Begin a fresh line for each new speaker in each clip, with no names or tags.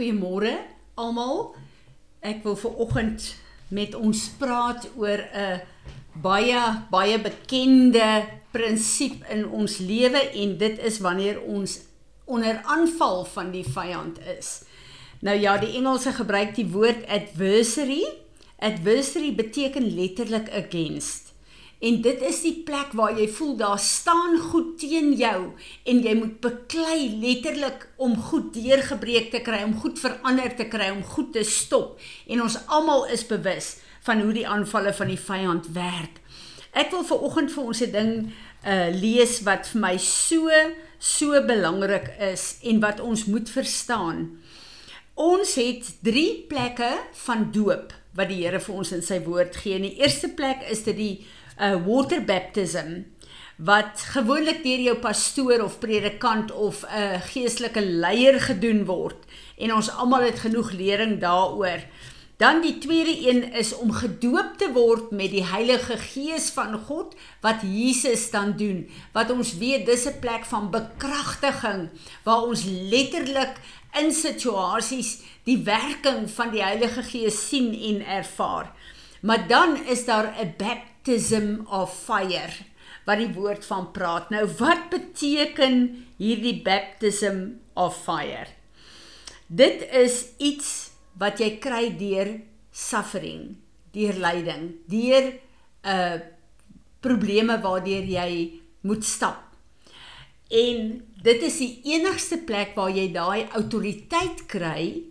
Goeiemôre almal. Ek wil ver oggend met ons praat oor 'n baie baie bekende prinsip in ons lewe en dit is wanneer ons onder aanval van die vyand is. Nou ja, die Engelse gebruik die woord adversary. Adversary beteken letterlik against. En dit is die plek waar jy voel daar staan goed teen jou en jy moet beklei letterlik om goed deurgebreek te kry, om goed verander te kry, om goed te stop. En ons almal is bewus van hoe die aanvalle van die vyand werk. Ek wil vir oggend vir ons 'n ding uh lees wat vir my so so belangrik is en wat ons moet verstaan. Ons het 3 plekke van doop wat die Here vir ons in sy woord gee. In die eerste plek is dit die uh, water baptism wat gewoonlik deur jou pastoor of predikant of 'n uh, geestelike leier gedoen word en ons almal het genoeg lering daaroor. Dan die tweede een is om gedoop te word met die Heilige Gees van God wat Jesus dan doen. Wat ons weet dis 'n plek van bekragtiging waar ons letterlik in situasies die werking van die Heilige Gees sien en ervaar. Maar dan is daar 'n baptism of fire wat die woord van praat. Nou wat beteken hierdie baptism of fire? Dit is iets wat jy kry deur suffering, deur lyding, deur 'n uh, probleme waardeur jy moet stap. En dit is die enigste plek waar jy daai autoriteit kry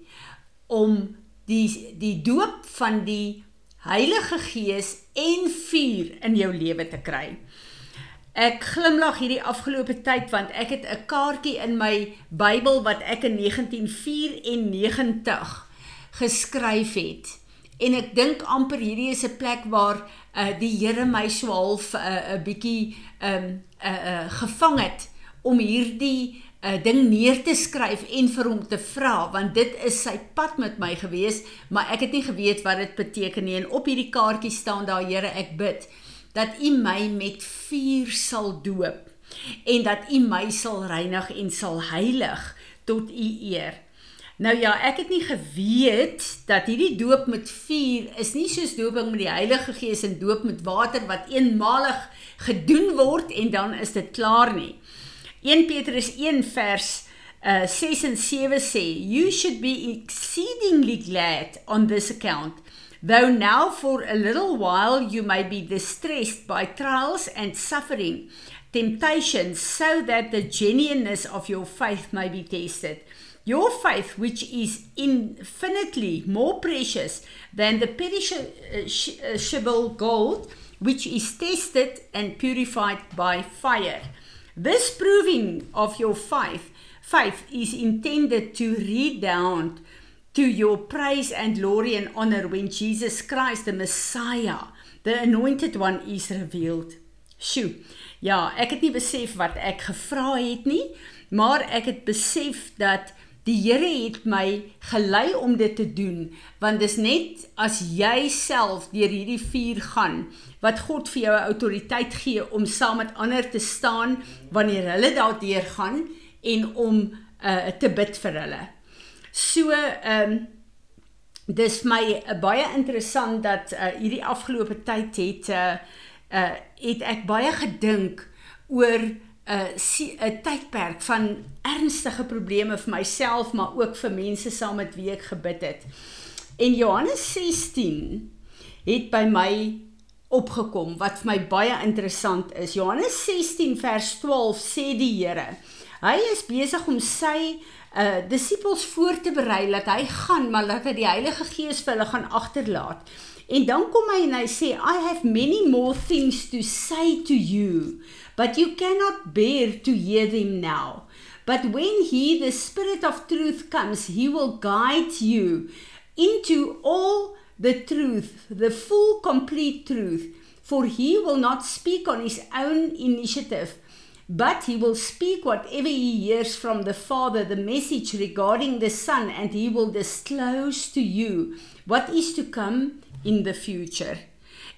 om die die doop van die Heilige Gees en vuur in jou lewe te kry. Ek glimlag hierdie afgelope tyd want ek het 'n kaartjie in my Bybel wat ek in 1994 geskryf het. En ek dink amper hierdie is 'n plek waar uh, die Here my so half 'n uh, bietjie um, uh, uh, gevang het om hierdie 'n uh, ding neer te skryf en vir hom te vra want dit is sy pad met my gewees maar ek het nie geweet wat dit beteken nie en op hierdie kaartjie staan daar Here ek bid dat u my met vuur sal doop en dat u my sal reinig en sal heilig tot u eer Nou ja, ek het nie geweet dat hierdie doop met vuur is nie soos dooping met die Heilige Gees en doop met water wat eenmalig gedoen word en dan is dit klaar nie. 1 Petrus 1 vers uh, 6 en 7 sê you should be exceedingly glad on this account. Though now for a little while you may be distressed by trials and suffering temptations so that the genuineness of your faith may be tested. Your faith which is infinitely more precious than the perishable gold which is tested and purified by fire This proving of your faith, faith is intended to redound to your praise and glory and honor when Jesus Christ the Messiah, the anointed one is revealed. Sjoe. Ja, ek het nie besef wat ek gevra het nie, maar ek het besef dat Die Here het my gelei om dit te doen want dis net as jy self deur hierdie vuur gaan wat God vir jou autoriteit gee om saam met ander te staan wanneer hulle daardeur gaan en om uh, te bid vir hulle. So ehm um, dis my uh, baie interessant dat uh, hierdie afgelope tyd het uh, uh het ek baie gedink oor 'n 'n tydperk van ernstige probleme vir myself maar ook vir mense saam met wie ek gebid het. En Johannes 16 het by my opgekom wat vir my baie interessant is. Johannes 16 vers 12 sê die Here, hy is besig om sy uh disippels voor te berei dat hy gaan maar dat hy die Heilige Gees vir hulle gaan agterlaat. En dan kom hy en hy sê I have many more things to say to you but you cannot bear to hear them now. But when he, the Spirit of truth, comes, he will guide you into all the truth, the full, complete truth. For he will not speak on his own initiative, but he will speak whatever he hears from the Father, the message regarding the Son, and he will disclose to you what is to come in the future.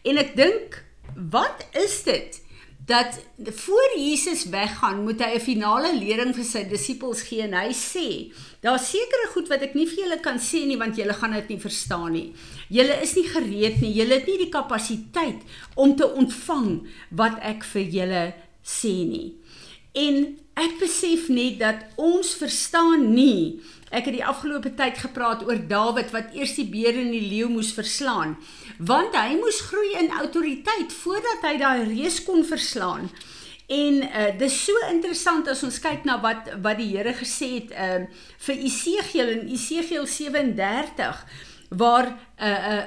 En ek dink, wat is dit? dat voor Jesus weggaan, moet hy 'n finale lering vir sy disippels gee en hy sê, daar's sekere goed wat ek nie vir julle kan sê nie want julle gaan dit nie verstaan nie. Julle is nie gereed nie. Julle het nie die kapasiteit om te ontvang wat ek vir julle sê nie. En ek besef net dat ons verstaan nie. Ek het die afgelope tyd gepraat oor Dawid wat eers die beer en die leeu moes verslaan want hy moes groei in autoriteit voordat hy daai reus kon verslaan. En uh dis so interessant as ons kyk na wat wat die Here gesê het uh vir Esegiel in Esegiel 37 waar uh uh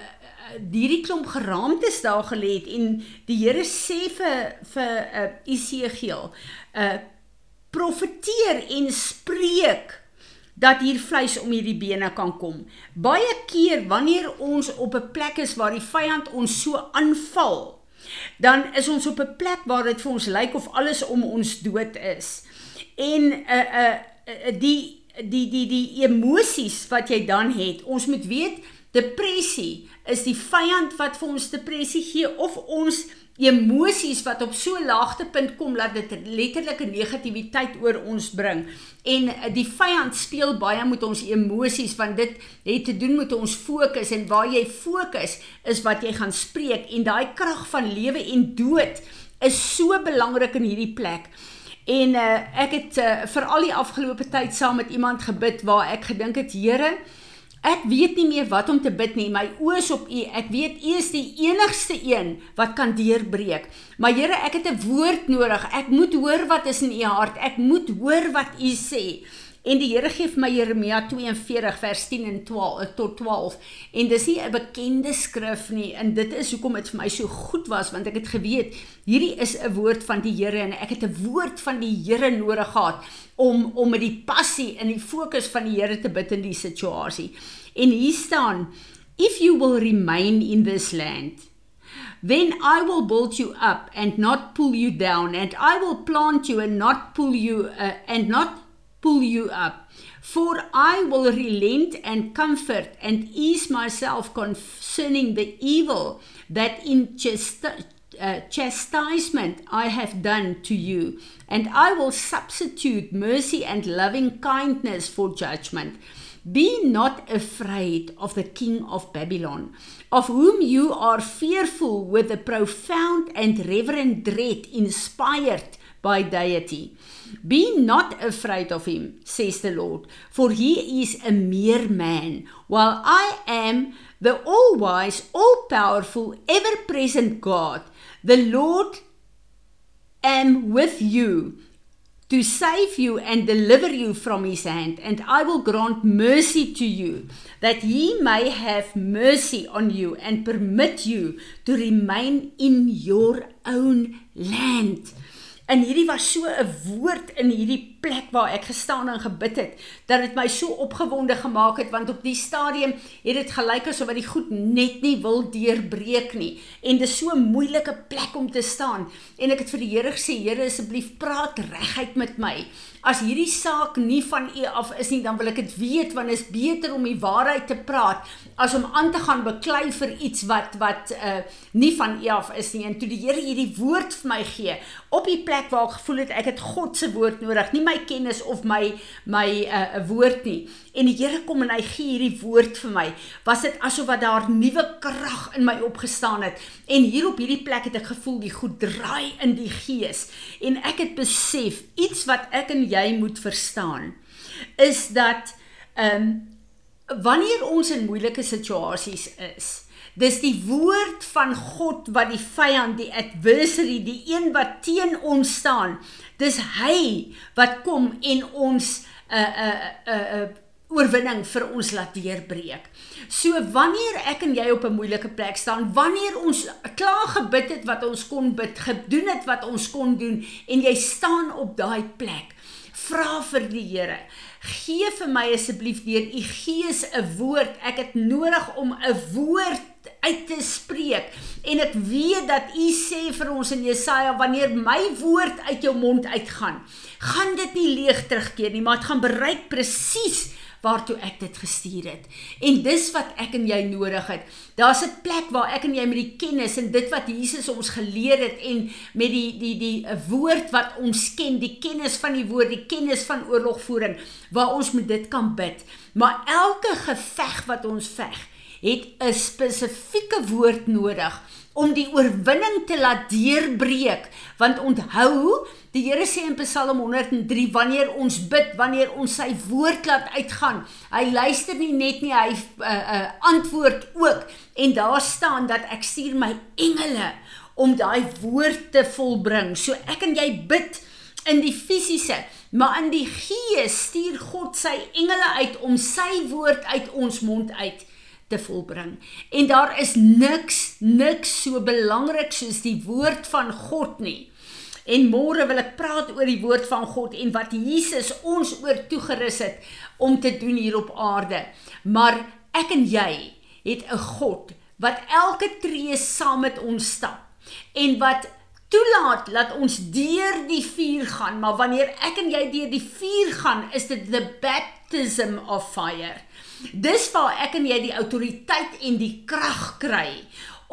hierdie klomp geraamtes daar gelê het en die Here sê vir vir uh Esegiel uh profeteer en spreek dat hier vleis om hierdie bene kan kom. Baie keer wanneer ons op 'n plek is waar die vyand ons so aanval, dan is ons op 'n plek waar dit vir ons lyk of alles om ons dood is. En 'n uh, 'n uh, uh, die die die die emosies wat jy dan het. Ons moet weet depressie is die vyand wat vir ons depressie gee of ons emosies wat op so laagtepunt kom dat dit letterlike negativiteit oor ons bring. En eh, die vyand speel baie met ons emosies want dit het te doen met ons fokus en waar jy fokus is wat jy gaan spreek en daai krag van lewe en dood is so belangrik in hierdie plek. En uh, ek het uh, vir al die afgelope tyd saam met iemand gebid waar ek gedink het Here, Ek weet nie meer wat om te bid nie. My oë is op U. Ek weet U is die enigste een wat kan deurbreek. Maar Here, ek het 'n woord nodig. Ek moet hoor wat is in U hart. Ek moet hoor wat U sê. En die Here gee vir my Jeremia 42 vers 10 en 12 eh, tot 12. En dis nie 'n bekende skrif nie en dit is hoekom dit vir my so goed was want ek het geweet hierdie is 'n woord van die Here en ek het 'n woord van die Here nodig gehad om om met die passie en die fokus van die Here te bid in die situasie. En hier staan if you will remain in this land then I will build you up and not pull you down and I will plant you and not pull you uh, and not pull you up. For I will relent and comfort and ease myself concerning the evil that in uh, chastisement I have done to you, and I will substitute mercy and loving kindness for judgment. Be not afraid of the king of Babylon, of whom you are fearful with a profound and reverent dread inspired by deity. Be not afraid of him, says the Lord, for he is a mere man, while I am the all wise, all powerful, ever present God. The Lord am with you to save you and deliver you from his hand, and I will grant mercy to you, that he may have mercy on you and permit you to remain in your own land. En hierdie was so 'n woord in hierdie plek waar ek gestaan en gebid het dat dit my so opgewonde gemaak het want op die stadium het dit gelyk asof wat die goed net nie wil deurbreek nie. En dis so 'n moeilike plek om te staan. En ek het vir die Here gesê Here asseblief praat reguit met my. As hierdie saak nie van U af is nie dan wil ek dit weet want is beter om die waarheid te praat as om aan te gaan beklei vir iets wat wat uh nie van U af is nie. En toe die Here hierdie woord vir my gee op die plek waar ek gevoel het ek het God se woord nodig nie my kennis of my my 'n uh, woord nie. En die Here kom en hy gee hierdie woord vir my. Was dit asof wat daar nuwe krag in my opgestaan het? En hier op hierdie plek het ek gevoel die goed draai in die gees. En ek het besef iets wat ek en jy moet verstaan is dat ehm um, wanneer ons in moeilike situasies is Dis die woord van God wat die vyand, die adversary, die een wat teen ons staan. Dis hy wat kom en ons 'n 'n 'n 'n oorwinning vir ons laat deurbreek. So wanneer ek en jy op 'n moeilike plek staan, wanneer ons klaar gebid het wat ons kon bid, gedoen het wat ons kon doen en jy staan op daai plek, vra vir die Here, gee vir my asseblief deur u gees 'n woord. Ek het nodig om 'n woord uit te spreek. En ek weet dat U sê vir ons in Jesaja wanneer my woord uit jou mond uitgaan, gaan dit nie leeg terugkeer nie, maar dit gaan bereik presies waartoe ek dit gestuur het. En dis wat ek en jy nodig het. Daar's 'n plek waar ek en jy met die kennis en dit wat Jesus ons geleer het en met die die die woord wat ons ken, die kennis van die woord, die kennis van oorlogvoering waar ons met dit kan bid. Maar elke geveg wat ons veg, het 'n spesifieke woord nodig om die oorwinning te laat deurbreek. Want onthou die Here sê in Psalm 103 wanneer ons bid wanneer ons sy woord laat uitgaan. Hy luister nie net nie hy uh, uh, antwoord ook. En daar staan dat ek stuur my engele om daai woord te volbring. So ek en jy bid in die fisiese maar in die gees stuur God sy engele uit om sy woord uit ons mond uit te volbring. En daar is niks niks so belangrik soos die woord van God nie. En môre wil ek praat oor die woord van God en wat Jesus ons oor toegerus het om te doen hier op aarde. Maar ek en jy het 'n God wat elke tree saam met ons stap en wat toelaat dat ons deur die vuur gaan, maar wanneer ek en jy deur die vuur gaan, is dit the baptism of fire. Dis waar ek en jy die autoriteit en die krag kry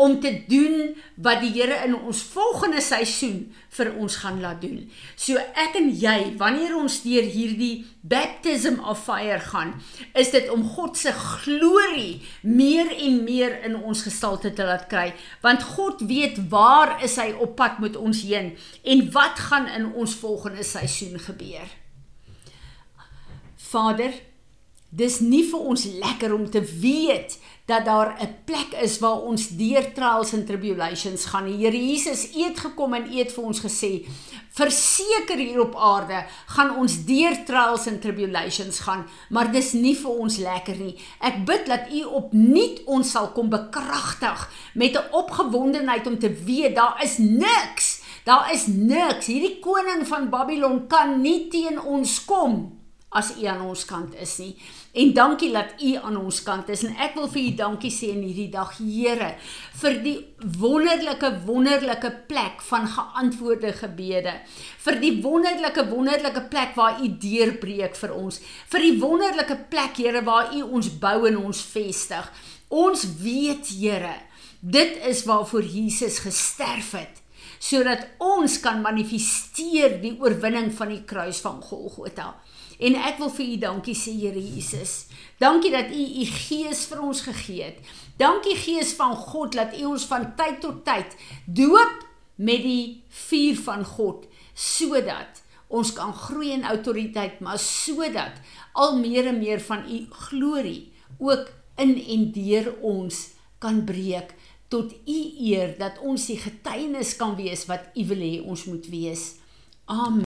om te doen wat die Here in ons volgende seisoen vir ons gaan laat doen. So ek en jy, wanneer ons deur hierdie baptism of fire gaan, is dit om God se glorie meer en meer in ons gestalte te laat kry, want God weet waar is hy op pad met ons heen en wat gaan in ons volgende seisoen gebeur. Vader, Dis nie vir ons lekker om te weet dat daar 'n plek is waar ons deur trials and tribulations gaan. Die Here Jesus het gekom en het vir ons gesê, verseker hier op aarde gaan ons deur trials and tribulations gaan, maar dis nie vir ons lekker nie. Ek bid dat U opnuut ons sal kom bekragtig met 'n opgewondenheid om te weet daar is niks, daar is niks. Hierdie koning van Babylon kan nie teen ons kom as U aan ons kant is nie. En dankie dat U aan ons kant is en ek wil vir U dankie sê in hierdie dag, Here, vir die wonderlike wonderlike plek van geantwoorde gebede. Vir die wonderlike wonderlike plek waar U deurbreek vir ons. Vir die wonderlike plek, Here, waar U ons bou en ons vestig. Ons weet, Here, dit is waarvoor Jesus gesterf het sodat ons kan manifesteer die oorwinning van die kruis van Golgotha. En ek wil vir u dankie sê Here Jesus. Dankie dat u u gees vir ons gegee het. Dankie Gees van God dat u ons van tyd tot tyd doop met die vuur van God sodat ons kan groei in autoriteit, maar sodat al meer en meer van u glorie ook in en deur ons kan breek tot u eer dat ons die getuienis kan wees wat u wil hê ons moet wees. Amen.